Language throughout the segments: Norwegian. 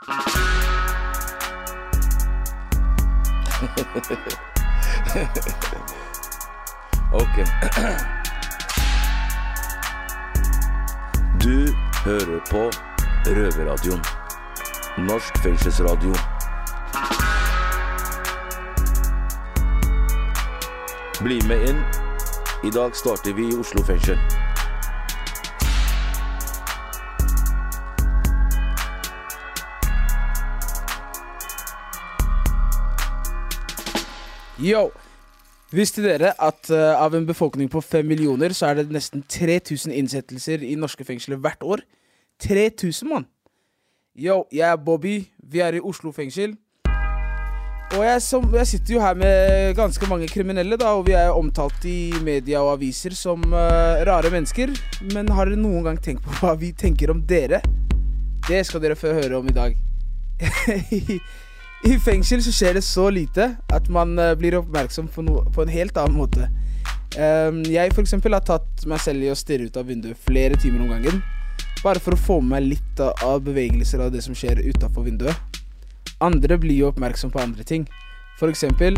ok. Du hører på Røverradioen. Norsk fengselsradio. Bli med inn. I dag starter vi i Oslo fengsel. Yo! Visste dere at uh, av en befolkning på fem millioner, så er det nesten 3000 innsettelser i norske fengsler hvert år? 3000, mann! Yo, jeg er Bobby. Vi er i Oslo fengsel. Og jeg, som, jeg sitter jo her med ganske mange kriminelle, da, og vi er omtalt i media og aviser som uh, rare mennesker. Men har dere noen gang tenkt på hva vi tenker om dere? Det skal dere få høre om i dag. I fengsel så skjer det så lite at man eh, blir oppmerksom på, noe, på en helt annen måte. Um, jeg for har tatt meg selv i å stirre ut av vinduet flere timer om gangen. Bare for å få med meg litt av- bevegelser av det som skjer utafor vinduet. Andre blir jo oppmerksom på andre ting. Eksempel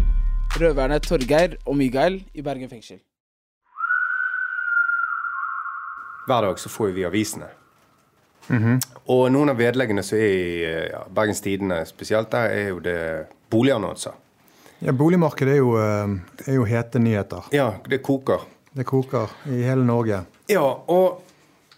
røverne Torgeir og Mikael i Bergen fengsel. Hver dag så får vi avisene. Og noen av vedleggene som er i ja, Bergens Tidende spesielt, der er jo det boligannonser. Ja, Boligmarkedet er jo, eh, er jo hete nyheter. Ja, det koker. Det koker i hele Norge. Ja, og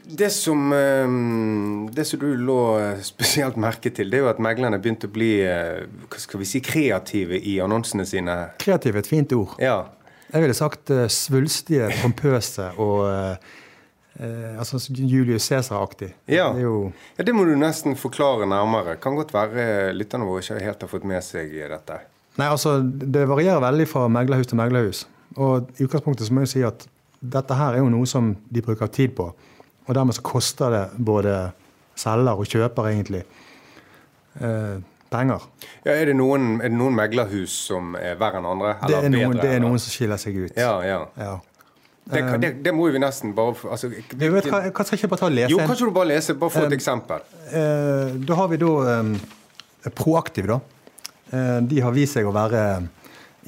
det som, eh, det som du lå eh, spesielt merke til, det er jo at meglerne begynte å bli hva skal vi si, kreative i annonsene sine. Kreative er et fint ord. Ja, Jeg ville sagt svulstige, pompøse og eh, altså Julius Cæsar-aktig. Ja. Ja, det må du nesten forklare nærmere. Kan godt være lytterne våre ikke helt har fått med seg dette. Nei, altså, det varierer veldig fra meglerhus til meglerhus. Og i utgangspunktet så må jeg si at dette her er jo noe som de bruker tid på. Og dermed så koster det både selger og kjøper egentlig eh, penger. Ja, er, det noen, er det noen meglerhus som er verre enn andre? Det er, noen, det er eller? noen som skiller seg ut. Ja, ja. Ja. Det, det, det må vi nesten bare altså, Du vet, hva, hva skal ikke bare ta og lese Jo, kanskje du bare lese, bare få et Um, eksempel. Eh, da har vi da eh, Proaktiv, da. Eh, de har vist seg å være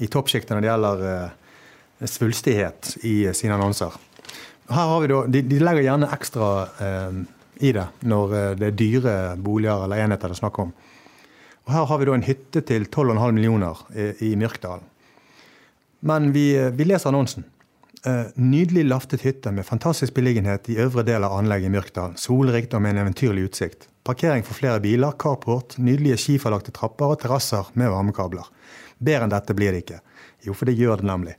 i toppsjiktet når det gjelder eh, svulstighet i eh, sine annonser. Her har vi da, de, de legger gjerne ekstra eh, i det når eh, det er dyre boliger eller enheter det er snakk om. Og Her har vi da en hytte til 12,5 millioner i, i Myrkdalen. Men vi, eh, vi leser annonsen. Eh, nydelig laftet hytte med fantastisk beliggenhet i øvre del av anlegget i Myrkdal. Solrikt og med en eventyrlig utsikt. Parkering for flere biler, carport, nydelige skiferlagte trapper og terrasser med varmekabler. Bedre enn dette blir det ikke. Jo, for det gjør det nemlig.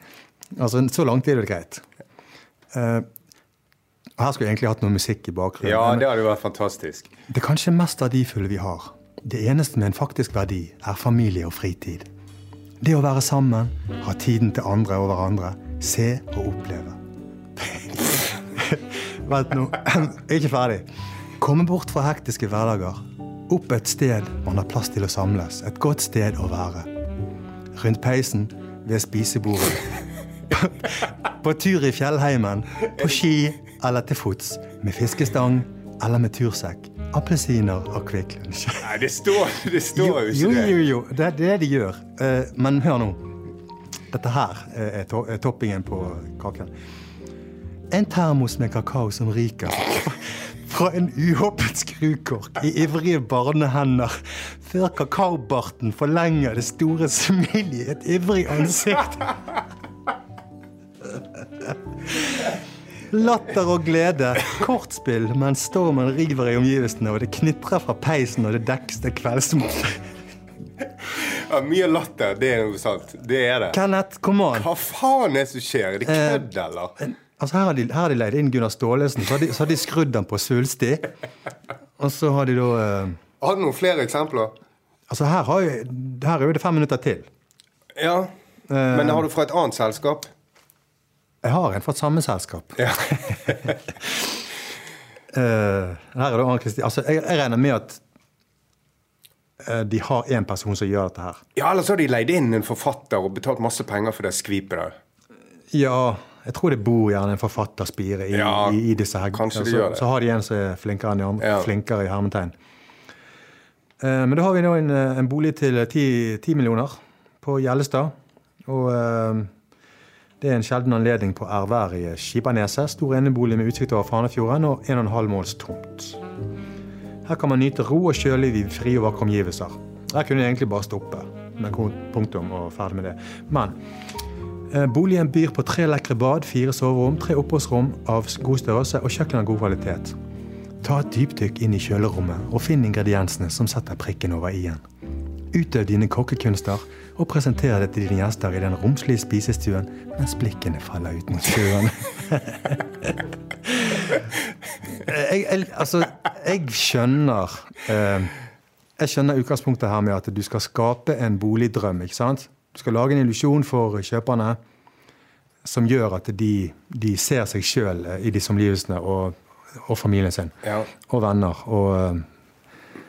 Altså, Så langt er det greit. Uh, her skulle jeg egentlig hatt noe musikk i bakgrunnen. Ja, det hadde vært fantastisk. det kanskje mest verdifulle vi har, det eneste med en faktisk verdi, er familie og fritid. Det å være sammen, ha tiden til andre og hverandre, se og oppleve. Vent nå, jeg er ikke ferdig. Komme bort fra hektiske hverdager. Opp et sted man har plass til å samles. Et godt sted å være. Rundt peisen, ved spisebordet. På tur i fjellheimen, på ski eller til fots. Med fiskestang eller med tursekk. Appelsiner og Kvikk Lunsj. Nei, det står, det står jo, Jo, det. jo, det. jo. Det er det de gjør. Eh, men hør nå. Dette her er, to er toppingen på kaken. En termos med kakao som ryker fra en uhåpet skrukork i ivrige barnehender, før kakaobarten forlenger det store smilet i et ivrig ansikt. Latter og glede, kortspill mens stormen river i omgivelsene, og det knitrer fra peisen og det dekkes til kveldsmot. Ja, mye latter, det er jo sant. Det er det. Kenneth, come on. Hva faen er det som skjer? Er det Eh, kødd, eller? Altså her har, de, her har de leid inn Gunnar Staalesen, så har de, så har de skrudd den på svulstig. Og så har de da eh, Har du noen flere eksempler? Altså her, har jo, her er jo det fem minutter til. Ja. Men har du fra et annet selskap? Jeg har en fra et samme selskap. Ja. uh, her er det Arne Kristi. Altså, jeg, jeg regner med at eh, de har én person som gjør dette her. ja, Eller så har de leid inn en forfatter og betalt masse penger for det skvipet der. Ja, jeg tror det bor gjerne en forfatterspire i, Ja, i, i disse her. kanskje de så, gjør det. så har de en som er flinkere enn de andre. Ja. Flinkere i hermetegn. Eh, Men da har vi nå en, eh, en bolig til 10, 10 millioner på Gjellestad. Og eh, det er en sjelden anledning på ærverdige Skipaneset. Stor enebolig med utsikt over Fanefjorden og 1,5 måls tomt. Her kan man nyte ro og sjøliv i frie og vakre omgivelser. Her kunne jeg egentlig bare stoppe ko- punktum og ferdig med det. Men eh, boligen byr på tre lekre bad, fire soverom, tre oppholdsrom av god størrelse og kjøkken av god kvalitet. Ta et dypdykk inn i kjølerommet og finn ingrediensene som setter prikken over i-en. Utøv dine kokkekunster og presenter det til dine gjester i den romslige spisestuen mens blikkene faller ut mot sjøen. jeg, jeg, altså, jeg skjønner eh, Jeg skjønner utgangspunktet her med at du skal skape en boligdrøm. ikke sant? Du skal lage en illusjon for kjøperne som gjør at de, de ser seg sjøl i disse omgivelsene og, og familien sin. Ja. Og venner. Og eh,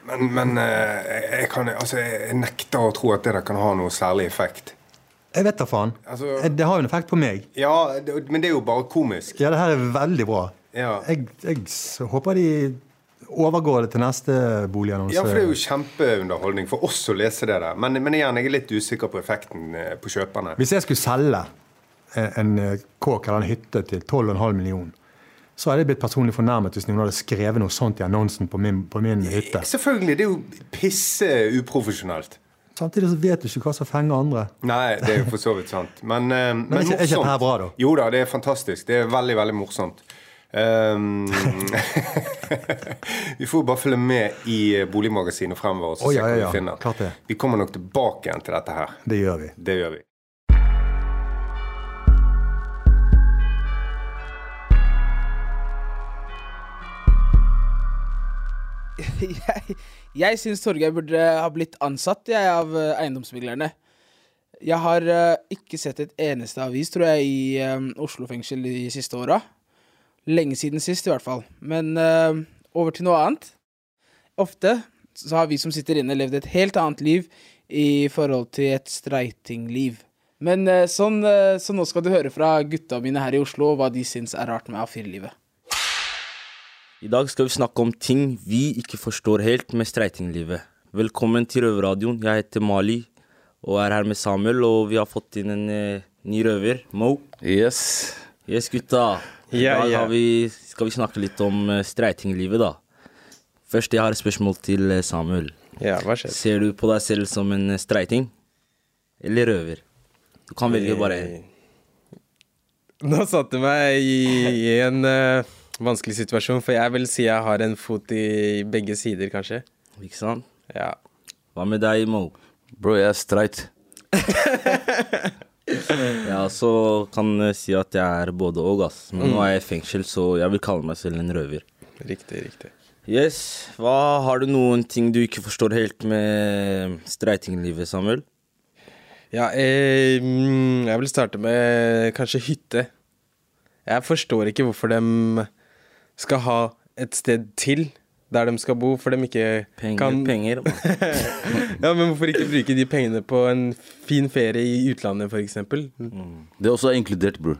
Men, men eh, jeg, kan, altså, jeg nekter å tro at det der kan ha noe særlig effekt. jeg vet da faen. Altså- Det har jo en effekt på meg. Ja, det, men det er jo bare komisk. Ja, det her er veldig bra. Ja. Jeg, jeg håper de overgår det til neste boligannonse. Ja, for det er jo kjempeunderholdning for oss å lese det der. Men, men igjen, jeg er litt usikker på effekten eh, på kjøperne. Hvis jeg skulle selge en, en eh, kåk eller en hytte til 12,5 millioner, så hadde jeg blitt personlig fornærmet hvis noen hadde skrevet noe sånt i annonsen på min, på min hytte. Selvfølgelig, det er jo pisse uprofesjonelt. Samtidig så vet du ikke hva som fenger andre. Nei, det er jo for så vidt sant. Men, men, men, er ikke- dette bra, da? Jo da, det er fantastisk. Det er veldig, veldig morsomt. Um, vi får bare følge med i Boligmagasinet fremover. så oh, ja, ja, ja, vi finner. Klart det. Vi kommer nok tilbake igjen til dette her. Det gjør vi. Det gjør vi. jeg, jeg syns Torgeir burde ha blitt ansatt jeg, av eh, eiendomsmeglerne. Jeg har uh, ikke sett et eneste avis, tror jeg, i um, Oslo fengsel de siste åra. Lenge siden sist, i hvert fall. Men uh, over til noe annet. Ofte så har vi som sitter inne, levd et helt annet liv i forhold til et streitingliv. Men uh, sånn, uh, så nå skal du høre fra gutta mine her i Oslo hva de syns er rart med A4-livet. I dag skal vi snakke om ting vi ikke forstår helt med streitinglivet. Velkommen til Røverradioen. Jeg heter Mali og er her med Samuel, og vi har fått inn en ny røver, Mo. Yes. Yes, gutta. I Ja, dag har vi, skal vi snakke litt om uh, streitinglivet, da. Først, jeg har et spørsmål til eh, Samuel. Ja, hva skjer? Ser du på deg selv som en eh, streiting? Eller røver? Du kan velge bare én. Nå satte du meg i, i en uh, vanskelig situasjon, for jeg vil si jeg har en fot i begge sider, kanskje. Ikke sant? Ja. Hva med deg, Mo? Bro, jeg er streit. Ja, så kan jeg si at jeg er både og, ass. Men nå er jeg i fengsel, så jeg vil kalle meg selv en røver. Riktig, riktig. Yes, hva Har du noen ting du ikke forstår helt med streitinglivet, Samuel? Ja, eh, mm, jeg vil starte med kanskje hytte. Jeg forstår ikke hvorfor de skal ha et sted til der de skal bo, for de ikke Penger, kan penger. Ja, men hvorfor ikke bruke de pengene på en fin ferie i utlandet, f.eks.? Det er også inkludert, bror.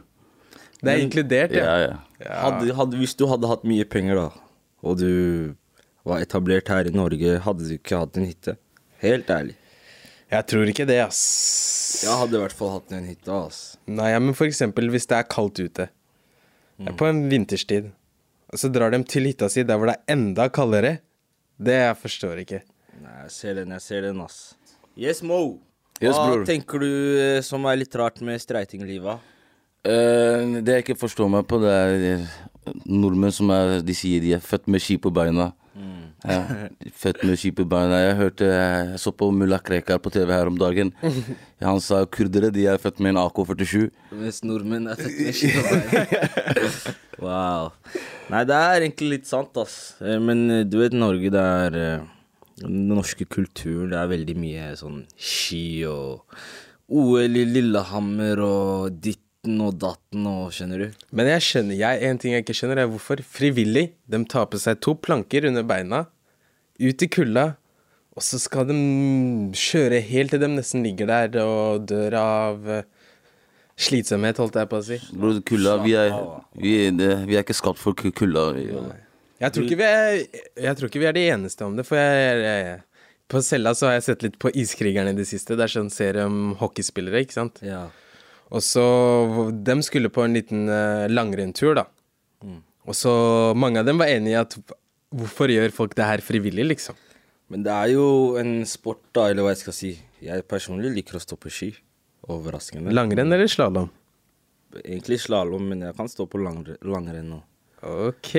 Det er inkludert, ja. Ja, ja. Hadde, hadde, hvis du hadde hatt mye penger, da, og du var etablert her i Norge, hadde du ikke hatt en hytte? Helt ærlig. Jeg tror ikke det, ass. Jeg hadde i hvert fall hatt en hytte, ass. Nei, ja, men for eksempel hvis det er kaldt ute. Er På en vinterstid. Og så drar de til hytta si der hvor det er enda kaldere. Det jeg forstår ikke. Nei, jeg ser den, jeg ser den, ass. Yes, Mo. Hva Yes, bror. tenker du eh, som er litt rart med streitinglivet? Uh, det jeg ikke forstår meg på, det er eh, nordmenn som er De sier de er født med ski på beina. Ja, født med kjipe bein. Jeg hørte Jeg så på mulla Krekar på TV her om dagen. Han sa kurdere de er født med en AK-47. Mens nordmenn er født med kjipe bein. wow. Nei, det er egentlig litt sant, ass. Eh, Men eh, du vet, Norge, det er eh, Den norske kulturen, det er veldig mye sånn ski og OL i Lillehammer og ditten og datten og Skjønner du? Men jeg skjønner, jeg, en ting jeg ikke skjønner, er hvorfor frivillig de tar på seg to planker under beina, ut i kulda, og så skal de kjøre helt til de nesten ligger der og dør av eh, slitsomhet, holdt jeg på å si. Bror, kulda Vi vi, vi er ikke skapt for ku- kulda. Jeg tror ikke vi er, jeg tror ikke vi er de eneste om det, for jeg, jeg, På cella så har jeg sett litt på Iskrigerne i det siste. Det er sånn serie om hockeyspillere, ikke sant. Ja. Og så De skulle på en liten uh, langrennstur, da. Og så mange av dem var enig i at hvorfor gjør folk det her frivillig, liksom? Men det er jo en sport, da, eller hva jeg skal si. Jeg personlig liker å stå på ski. Overraskende. Langrenn eller slalåm? Egentlig slalåm, men jeg kan stå på langre- langrenn nå. Ok.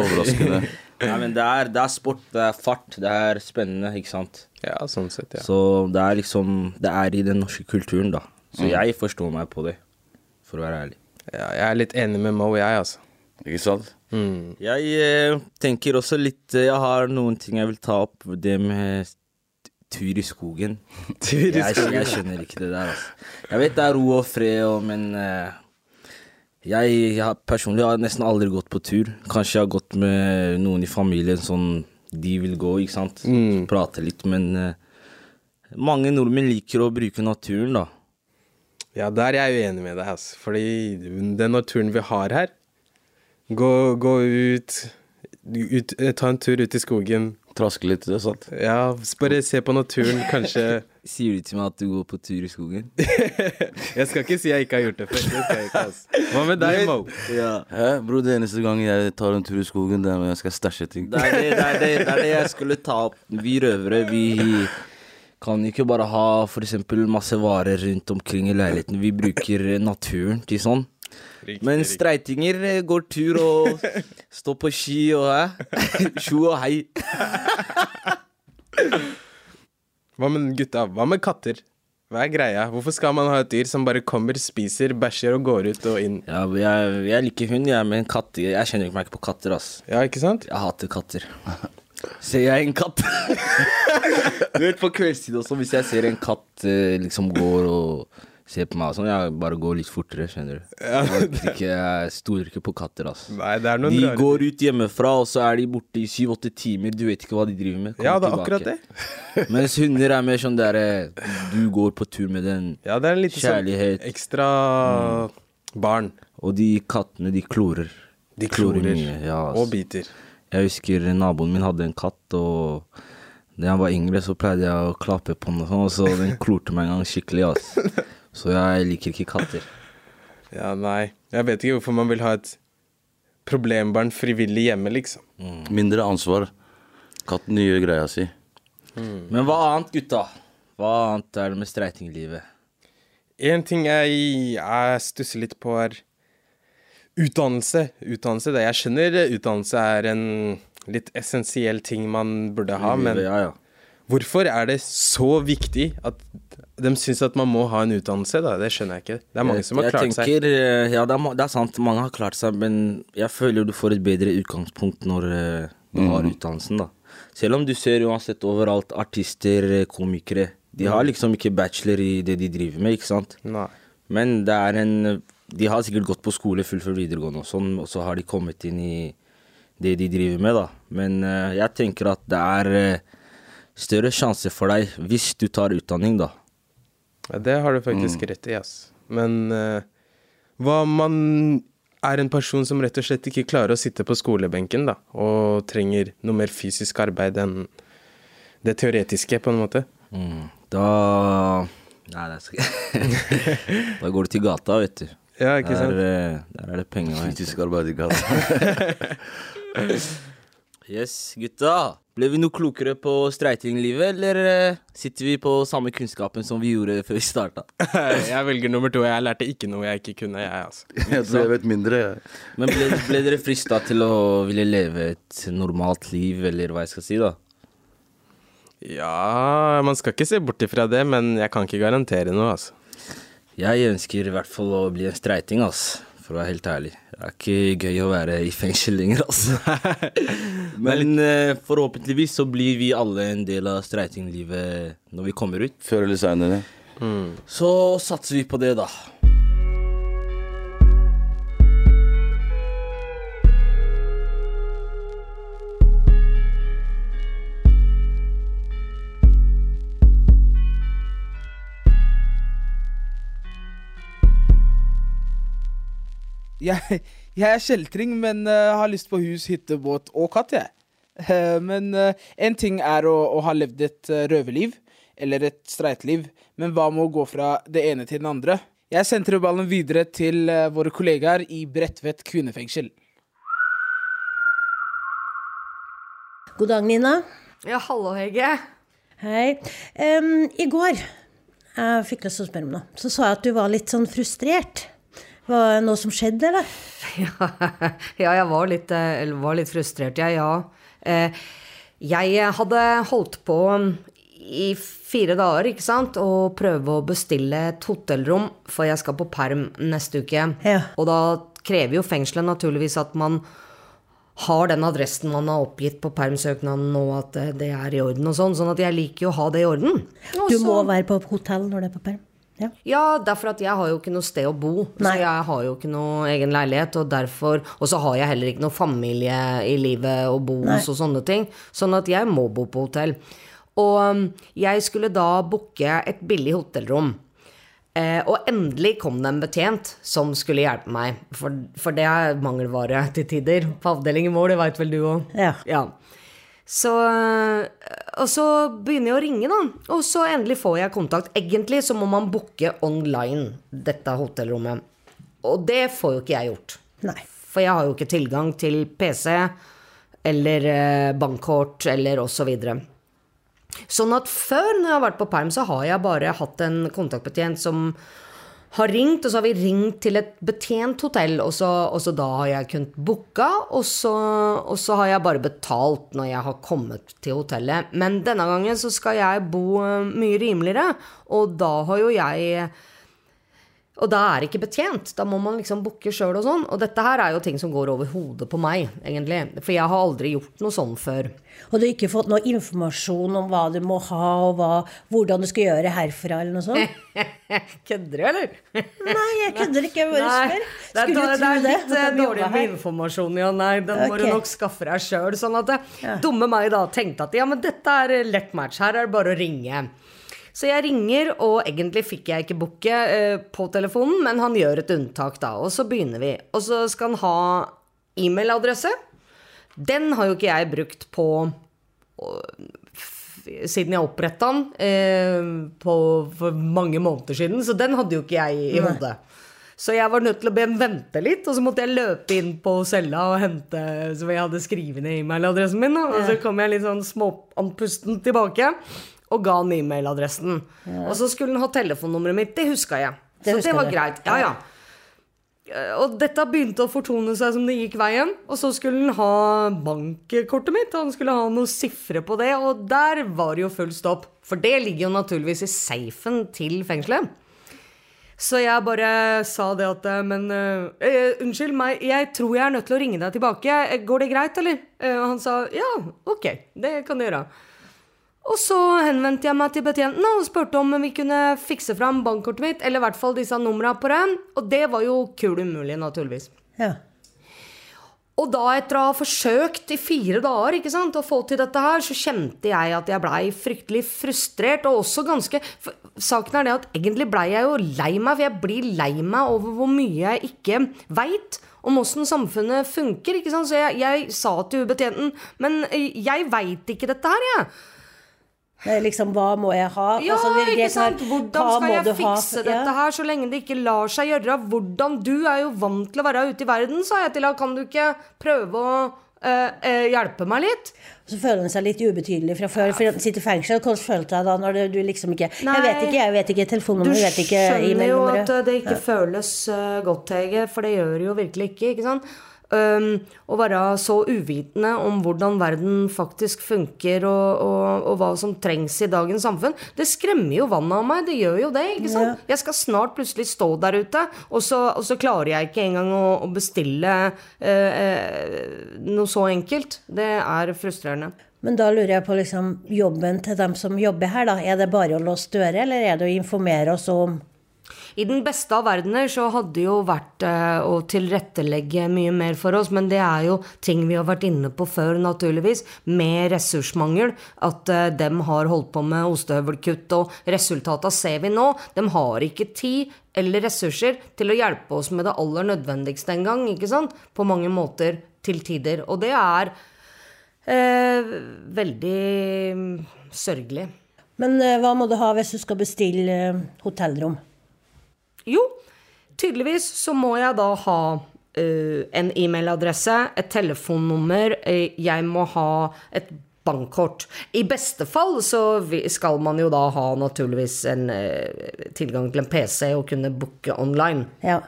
Overraskende. Nei, men det er, det er sport, det er fart, det er spennende, ikke sant. Ja, sånn sett, ja. Så det er liksom Det er i den norske kulturen, da. Så jeg forstår meg på det, for å være ærlig. ja. Jeg er litt enig med Mo, jeg, altså. Ikke sant? Mm. Jeg eh, tenker også litt eh, Jeg har noen ting jeg vil ta opp. Det med tur i skogen. Tur i Jeg, skogen. jeg skjønner ikke det der, altså. Jeg vet det er ro og fred, og, men eh, jeg, jeg har personlig har nesten aldri gått på tur. Kanskje jeg har gått med noen i familien sånn de vil gå, ikke sant. Mm. Prate litt, men eh, mange nordmenn liker å bruke naturen, da. Ja, der er jeg uenig med deg, altså. Fordi den naturen vi har her Gå, gå ut, ut eh, Ta en tur ut i skogen. Traske litt, det er sant? Ja, bare se på naturen, kanskje Sier du til meg at du går på tur i skogen? Jeg skal ikke si jeg ikke har gjort det før. Det skal jeg ikke, altså. Hva med deg, Mo? Ja. Hæ, bro, det eneste gang jeg tar en tur i skogen, det er når jeg skal stæsje ting. Det er det, det, er det, det er det jeg skulle ta opp. Vi røvere, vi kan ikke bare ha for eksempel masse varer rundt omkring i leiligheten. Vi bruker eh, naturen til sånn. Men streitinger eh, går tur og står på ski og hæ? Tjo og hei. Hva med gutta? Hva med katter? Hva er greia? Hvorfor skal man ha et dyr som bare kommer, spiser, bæsjer og går ut og inn? Ja, jeg, jeg liker hund, jeg, men katter Jeg kjenner meg ikke på katter, ass. Ja, ikke sant? Jeg hater katter. Ser jeg en katt Du vet på kveldstid også, hvis jeg ser en katt eh, liksom går og ser på meg og sånn, jeg bare går litt fortere, skjønner du. Jeg, orker ikke, jeg stoler ikke på katter, altså. Nei, det er noen De rare går ut hjemmefra, og så er de borte i syv-åtte timer. Du vet ikke hva de driver med. Kommer Ja, det er tilbake. akkurat det. Mens hunder er mer sånn derre Du går på tur med den, Ja, det er litt sånn Kjærlighet. ekstra barn. og de kattene, de klorer. De klorer mye, ja, altså. og biter. Jeg husker naboen min hadde en katt, og da jeg var yngre, så pleide jeg å klappe på den, og sånn, og så den klorte meg en gang skikkelig. ass. Så jeg liker ikke katter. Ja, nei. Jeg vet ikke hvorfor man vil ha et problembarn frivillig hjemme, liksom. Mindre ansvar. Katten gjør greia si. Men hva annet, gutta? Hva annet er det med streitinglivet? En ting jeg, jeg stusser litt på, er utdannelse. Utdannelse, det. Jeg skjønner utdannelse er en litt essensiell ting man burde ha, men ja, ja. hvorfor er det så viktig at de syns at man må ha en utdannelse, da? Det skjønner jeg ikke. Det er mange som har jeg klart tenker, seg. Ja, det er, det er sant, mange har klart seg, men jeg føler du får et bedre utgangspunkt når eh, du Mm. har utdannelsen, da. Selv om du ser uansett overalt artister, eh, komikere. De har Mm. liksom ikke bachelor i det de driver med, ikke sant? Nei. Men det er en De har sikkert gått på skole, fullført videregående og sånn, og så har de kommet inn i det de driver med, da. Men uh, jeg tenker at det er uh, større sjanse for deg hvis du tar utdanning, da. Ja, det har du faktisk Mm. rett i, ass. Men uh, hva om man er en person som rett og slett ikke klarer å sitte på skolebenken, da, og trenger noe mer fysisk arbeid enn det teoretiske, på en måte? Mm. Da Nei, det skal jeg Da går du til gata, vet du. Ja, ikke sant? Der, der er det penger å hente. Fysisk arbeid i gata. Yes, gutta. Ble vi noe klokere på streitinglivet, eller eh, sitter vi på samme kunnskapen som vi gjorde før vi starta? jeg velger nummer to. Jeg lærte ikke noe jeg ikke kunne, jeg, altså. Jeg tror jeg vet mindre. jeg. Men ble, ble dere frista til å ville leve et normalt liv, eller hva jeg skal si, da? Ja, man skal ikke se bort ifra det, men jeg kan ikke garantere noe, altså. Jeg ønsker i hvert fall å bli en streiting, ass. For å være helt ærlig. Det er ikke gøy å være i fengsel lenger, altså. Men eh, forhåpentligvis så blir vi alle en del av streitinglivet når vi kommer ut. Før eller seinere. Så satser vi på det, da. Jeg, jeg er kjeltring, men uh, har lyst på hus, hytte, båt og katt, jeg. Uh, Men én en ting er å, å ha levd et eh, røverliv, eller et streitliv, men hva med å gå fra det ene til den andre? Jeg sentrer ballen videre til eh, våre kollegaer i Bredtvet kvinnefengsel. God dag, Nina. Ja, hallo, Hege. Hei. Um, I går jeg fikk lyst til å spørre om noe. Så sa jeg at du var litt sånn frustrert. Var det noe som skjedde, eller? Ja, ja jeg var litt, eh, var litt frustrert, jeg, ja. Eh, Jeg hadde holdt på i fire dager, ikke sant, og prøve å bestille et hotellrom, for jeg skal på perm neste uke. Ja. Og da krever jo fengselet naturligvis at man har den adressen man har oppgitt på permsøknaden nå, at eh, det er i orden og sånn. Sånn at jeg liker jo å ha det i orden. Også, Du må være på hotell når det er på perm. Ja. Ja, derfor at jeg har jo ikke noe sted å bo. Nei. Så jeg har jo ikke noe egen leilighet, og derfor Og så har jeg heller ikke noe familie i livet å bo hos og sånne ting. Sånn at jeg må bo på hotell. Og um, jeg skulle da booke et billig hotellrom. Eh, og endelig kom det en betjent som skulle hjelpe meg. For, for det er mangelvare til tider på avdelingen vår, det veit vel du òg. Ja. Så, og så begynner jeg å ringe, da. Og så endelig får jeg kontakt. Egentlig så må man booke online dette hotellrommet. Og det får jo ikke jeg gjort. Nei. For jeg har jo ikke tilgang til PC eller eh, bankkort eller osv. Sånn at før, når jeg har vært på perm, så har jeg bare hatt en kontaktbetjent som har ringt, og så har vi ringt til et betjent hotell, og så, og så da har jeg kunnet booka, og og så har jeg bare betalt når jeg har kommet til hotellet. Men denne gangen så skal jeg bo eh, mye rimeligere, og da har jo jeg og da er det ikke betjent. Da må man liksom booke sjøl og sånn. Og dette her er jo ting som går over hodet på meg, egentlig. For jeg har aldri gjort noe sånn før. Og du har ikke fått noe informasjon om hva du må ha, og hva, hvordan du skal gjøre herfra, eller noe sånt? Kødder du, eller? Nei, jeg kødder ikke. Jeg bare spør. det er, Skulle det er tro det? litt at eh, dårlig med informasjon, ja. Nei, den må du nok skaffe deg sjøl. Sånn at ja. dumme meg da tenkte at ja, men dette er lett match. Her er det bare å ringe. Så jeg ringer, og egentlig fikk jeg ikke booke eh, på telefonen, men han gjør et unntak da, og så begynner vi. Og så skal han ha e-mailadresse. Den har jo ikke jeg brukt på siden jeg oppretta den eh, på, for mange måneder siden, så den hadde jo ikke jeg i hodet. Så jeg var nødt til å be ham vente litt, og så måtte jeg løpe inn på cella og hente Så jeg hadde skrevet ned e-mailadressen min, og så kom jeg litt sånn småandpusten tilbake og ga han e-mailadressen. Og så skulle han ha telefonnummeret mitt, det huska jeg. Det så det var du. greit. Ja, ja. Eh, Og dette begynte å fortone seg som det gikk veien. Og så skulle han ha bankkortet mitt, og han skulle ha noen sifre på det. Og der var det jo full stopp. For det ligger jo naturligvis i safen til fengselet. Så jeg bare sa det at eh, Men uh, unnskyld meg, jeg tror jeg er nødt til å ringe deg tilbake. Går det greit, eller? Og han sa ja, ok, det kan du gjøre. Og så henvendte jeg meg til betjentene og spurte om vi kunne fikse fram bankkortet mitt, eller i hvert fall disse numra på det. Og det var jo kul umulig, naturligvis. Ja. Og da, etter å ha forsøkt i fire dager ikke sant, å få til dette her, så kjente jeg at jeg blei fryktelig frustrert, og også ganske Saken er det at egentlig blei jeg jo lei meg, for jeg blir lei meg over hvor mye jeg ikke veit om åssen samfunnet funker. Så jeg, jeg sa til betjenten Men eh, jeg veit ikke dette her, jeg. Er liksom, hva må jeg ha? Ja, Altså, ikke sant? Hvordan skal jeg fikse ha dette her så lenge det ikke lar seg gjøre? Hvordan? Du er jo vant til å være ute i verden, sa jeg til henne. Kan du ikke prøve å eh, eh, hjelpe meg litt? Så føler han seg litt ubetydelig fra før. For han sitter i fengsel. Hvordan følte du deg da når du- du liksom ikke Nei. Jeg vet ikke, jeg vet ikke Du telefonnummer, jeg vet ikke skjønner jo at eh, det ikke føles eh, godt, Hege, for det gjør det jo virkelig ikke. ikke sant? Å være så uvitende om hvordan verden faktisk funker, og, og, og hva som trengs i dagens samfunn, det skremmer jo vannet av meg. Det gjør jo det. ikke sant? Jeg skal snart plutselig stå der ute, og så, og så klarer jeg ikke engang å, å bestille eh, noe så enkelt. Det er frustrerende. Men da lurer jeg på liksom jobben til dem som jobber her, da. Er det bare å låse dører, eller er det å informere oss om I den beste av verdener så hadde jo vært eh, å tilrettelegge mye mer for oss, men det er jo ting vi har vært inne på før, naturligvis, med ressursmangel. At eh, dem har holdt på med ostehøvelkutt, og resultata ser vi nå. De har ikke tid eller ressurser til å hjelpe oss med det aller nødvendigste engang, ikke sant? På mange måter til tider. Og det er Eh, veldig mm, sørgelig. Men eh, hva må du ha hvis du skal bestille hotellrom? Jo, tydeligvis så må jeg da ha uh, en e-mailadresse, et telefonnummer, uh, jeg må ha et bankkort. I beste fall så skal man jo da ha naturligvis en uh, tilgang til en PC og kunne booke online. Ja.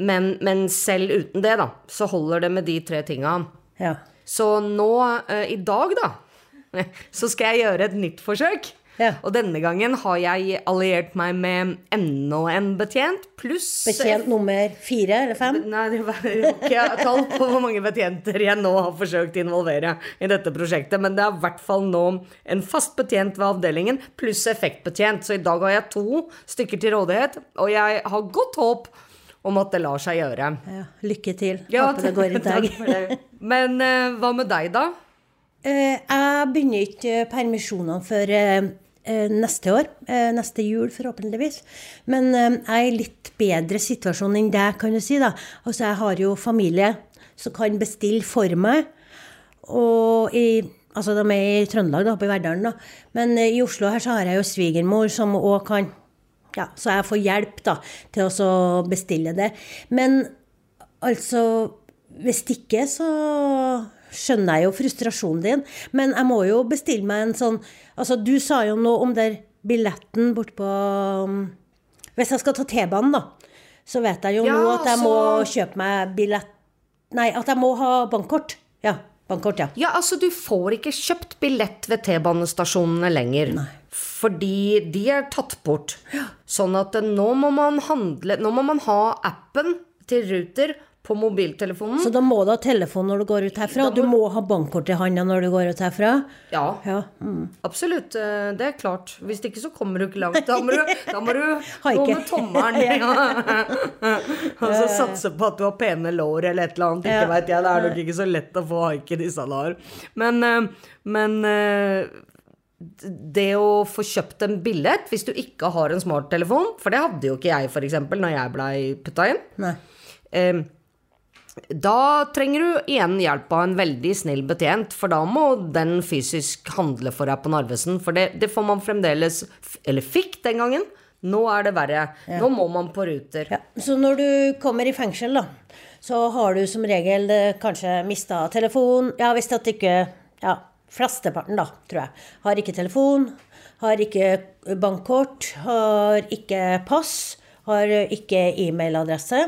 Men, men selv uten det, da, så holder det med de tre tinga. Ja. Så nå, i dag, da, så skal jeg gjøre et nytt forsøk. Ja. Og denne gangen har jeg alliert meg med enda en betjent, pluss Betjent nummer fire eller fem? Nei, det var ikke tall på hvor mange betjenter jeg nå har forsøkt å involvere i dette prosjektet, men det er i hvert fall nå en fast betjent ved avdelingen pluss effektbetjent. Så i dag har jeg to stykker til rådighet, og jeg har godt håp om at det lar seg gjøre. Ja, lykke til. Ja, Håper det går i dag. Men eh, hva med deg, da? Eh, jeg begynner ikke permisjonene før eh, neste år. eh, neste jul, forhåpentligvis. Men eh, jeg er i litt bedre situasjon enn deg, kan du si. da. Altså, Jeg har jo familie som kan bestille for meg. Og i, altså de er i Trøndelag, da, oppe i Verdalen. da. Men eh, i Oslo her så har jeg jo svigermor som òg kan ja, Så jeg får hjelp da, til å bestille det. Men altså Hvis ikke, så skjønner jeg jo frustrasjonen din. Men jeg må jo bestille meg en sånn Altså, du sa jo noe om der billetten bortpå um, Hvis jeg skal ta T-banen, da, så vet jeg jo Ja, nå at jeg må kjøpe meg billett Nei, at jeg må ha bankkort. Ja. Bankkort, ja. Ja, altså, du får ikke kjøpt billett ved T-banestasjonene lenger. Nei. Fordi de er tatt bort. Sånn at eh, nå må man handle Nå må man ha appen til Ruter på mobiltelefonen. Så da må du ha telefon når du går ut herfra, Må... du må ha bankkort i handa når du går ut herfra. Ja, Ja. Mm. absolutt. eh, Det er klart. Hvis ikke så kommer du ikke langt. Da må du, da må du gå med tommelen. Ja. Og så satse på at du har pene lår eller et eller annet. Ikke Ja. vet jeg, Det er nok ikke så lett å få haike disse dager. Men, eh, men eh, det å få kjøpt en billett hvis du ikke har en smarttelefon, for det hadde jo ikke jeg f.eks. når jeg blei putta inn. Nei. Eh, da trenger du igjen hjelp av en veldig snill betjent, for da må den fysisk handle for deg på Narvesen. For det, det får man fremdeles Eller fikk den gangen. Nå er det verre. Nå må man på Ruter. Ja. Så når du kommer i fengsel, da, så har du som regel eh, kanskje mista telefon. Ja, hvis at ikke Ja, flesteparten, da, tror jeg. Har ikke telefon, har ikke bankkort, har ikke pass, har ikke e-mailadresse.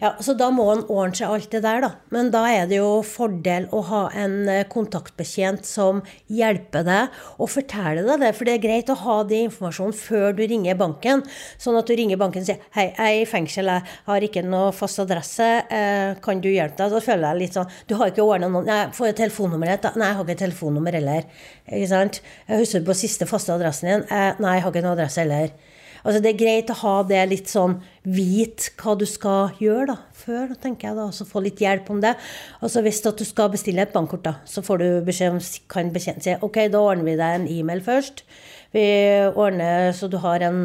Ja, Så da må en ordne seg alt det der, da. Men da er det jo fordel å ha en eh, kontaktbetjent som hjelper deg og forteller deg det. For det er greit å ha den informasjonen før du ringer banken. Sånn at du ringer banken og sier hei, jeg er i fengsel, jeg har ikke noe fast adresse, eh, kan du hjelpe deg? Da føler jeg litt sånn Du har ikke ordna noen Nei, får jeg telefonnummeret ditt? Nei, jeg har ikke telefonnummer heller. Ikke sant? Jeg husker på siste faste adressen din. Eh, nei, jeg har ikke noen adresse heller. Altså Det er greit å ha det litt sånn Vit hva du skal gjøre da, før, tenker jeg da. Og få litt hjelp om det. Altså hvis du skal bestille et bankkort, da, så får du beskjed om kan betjent si ok, da ordner vi deg en e-mail først. Vi ordner så du har en,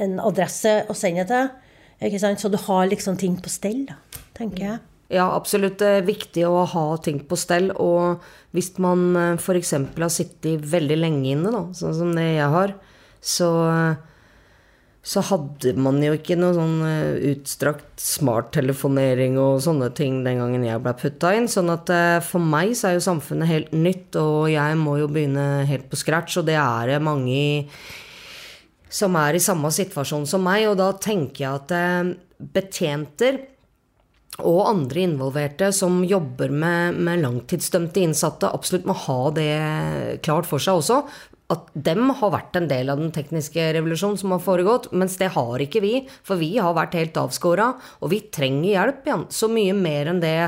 en adresse å sende til. Ikke sant? Så du har liksom ting på stell, da, tenker jeg. Ja, absolutt. Det er viktig å ha ting på stell. Og hvis man f.eks. har sittet veldig lenge inne, da, sånn som det jeg har, så, så hadde man jo ikke noe sånn eh, utstrakt smarttelefonering og sånne ting den gangen jeg ble putta inn. Sånn at eh, for meg så er jo samfunnet helt nytt, og jeg må jo begynne helt på scratch. Og det er mange som er i samme situasjon som meg, og da tenker jeg at eh, betjenter og andre involverte som jobber med, med langtidsdømte innsatte, absolutt må ha det klart for seg også. At dem har vært en del av den tekniske revolusjonen som har foregått, mens det har ikke vi. For vi har vært helt avskåra, og vi trenger hjelp igjen. Så mye mer enn det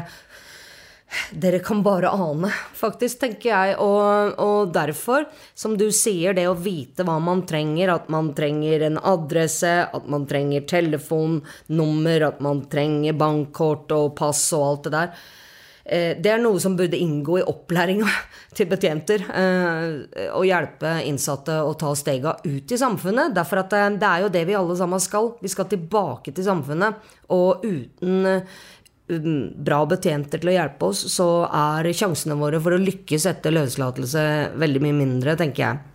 dere kan bare ane, faktisk, tenker jeg. Og, og, derfor, som du sier, det å vite hva man trenger, at man trenger en adresse, at man trenger telefonnummer, at man trenger bankkort og pass og alt det der. Eh, Det er noe som burde inngå i opplæringa til betjenter. eh, Å hjelpe innsatte å ta stega ut i samfunnet. Derfor at eh, det er jo det vi alle sammen skal. Vi skal tilbake til samfunnet. Og uten mm, bra betjenter til å hjelpe oss, så er sjansene våre for å lykkes etter løslatelse veldig mye mindre, tenker jeg.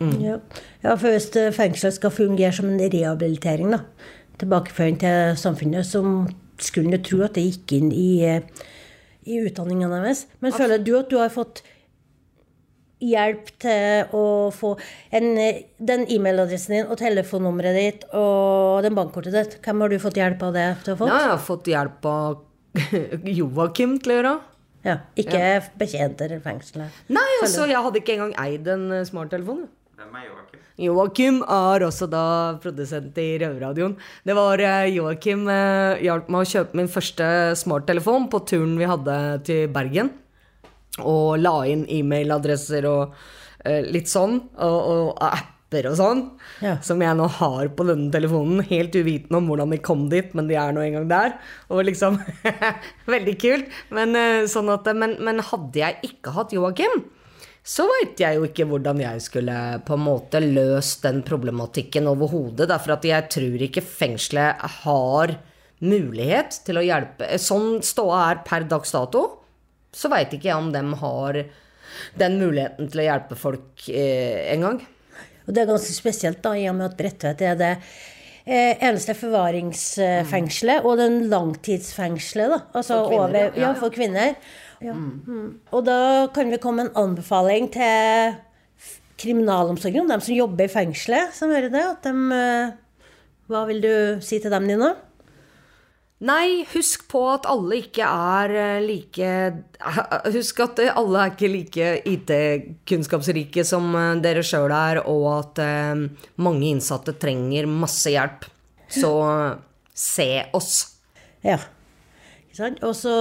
Ja. ja, for hvis fengselet skal fungere som en rehabilitering, da, tilbakeføring til samfunnet, så skulle en jo tro at det gikk inn i, i utdanninga deres. Men føler du at du har fått hjelp til å få en, den e-mailadressen din og telefonnummeret ditt og den bankkortet ditt? Hvem har du fått hjelp av det til å få? Ja, jeg har fått hjelp av Joakim til å gjøre. Ja, ikke betjenter eller fengselet. Nei, altså, jeg hadde ikke engang eid en eh, smarttelefon. Joakim er også da produsent i Røverradioen. Det var eh, Joakim eh, hjalp meg å kjøpe min første smarttelefon på turen vi hadde til Bergen. Og la inn e-mailadresser og eh, litt sånn. Og, og apper og sånn. Ja. Som jeg nå har på denne telefonen. Helt uvitende om hvordan de kom dit, men de er nå engang der. Og liksom Veldig kult. Men, sånn at, men, men hadde jeg ikke hatt Joakim, så veit jeg jo ikke hvordan jeg skulle på en måte løst den problematikken overhodet. Derfor at jeg tror ikke fengselet har mulighet til å hjelpe Sånn ståa er per dags dato, så veit ikke jeg om de har den muligheten til å hjelpe folk eh, engang. Og det er ganske spesielt, da, i og med at Bredtvet er det eneste forvaringsfengselet og den langtidsfengselet, da. Altså For kvinner, over, ja. for kvinner. Ja. Mm. Og da kan vi komme med en anbefaling til kriminalomsorgen, de som jobber i fengselet, som hører det. At de, eh, hva vil du si til dem, Nina? Nei, husk på at alle ikke er eh, like Husk at alle er ikke like IT-kunnskapsrike som eh, dere sjøl er, og at eh, mange innsatte trenger masse hjelp. Så se oss. Ja. Ikke sant? Og så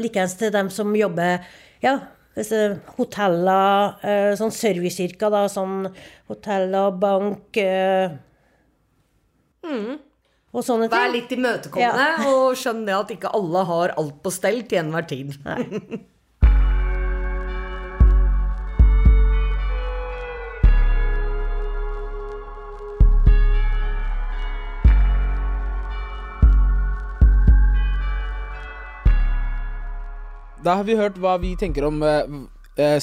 likeens til dem som jobber ja, hoteller, sånn serviceyrker, da, sånn hoteller, bank eh, Og sånne ting. Vær litt imøtekommende, og skjønn det at ikke alle har alt på stell til enhver tid. Da har vi hørt hva vi tenker om eh, eh,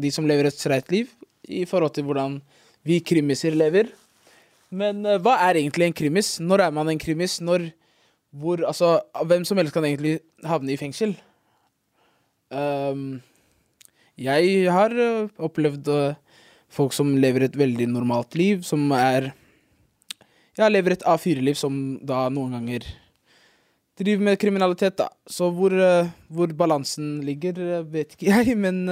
de som lever et streit liv, i forhold til hvordan vi krimiser lever. Men uh, hva er egentlig en krimis? Når er man en krimis? Når, hvor, altså, hvem som helst kan egentlig havne i fengsel. Um, jeg har uh, opplevd uh, folk som lever et veldig normalt liv, som er Ja, lever et A4-liv som da noen ganger driver med kriminalitet, da. Så hvor, hvor balansen ligger, vet ikke jeg. Men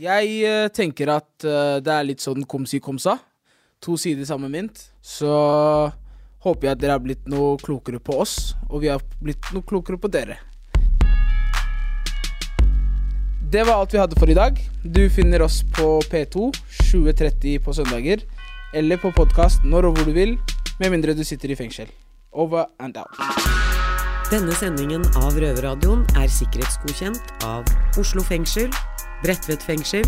jeg tenker at det er litt sånn komsi-komsa. kom sa. To sider samme mynt. Så håper jeg at dere har blitt noe klokere på oss, og vi har blitt noe klokere på dere. Det var alt vi hadde for i dag. Du finner oss på P2 2030 på søndager, eller på podkast når og hvor du vil, med mindre du sitter i fengsel. Over and out. Denne sendingen av Røverradioen er sikkerhetsgodkjent av Oslo fengsel, Bredtvet fengsel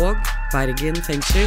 og Bergen fengsel.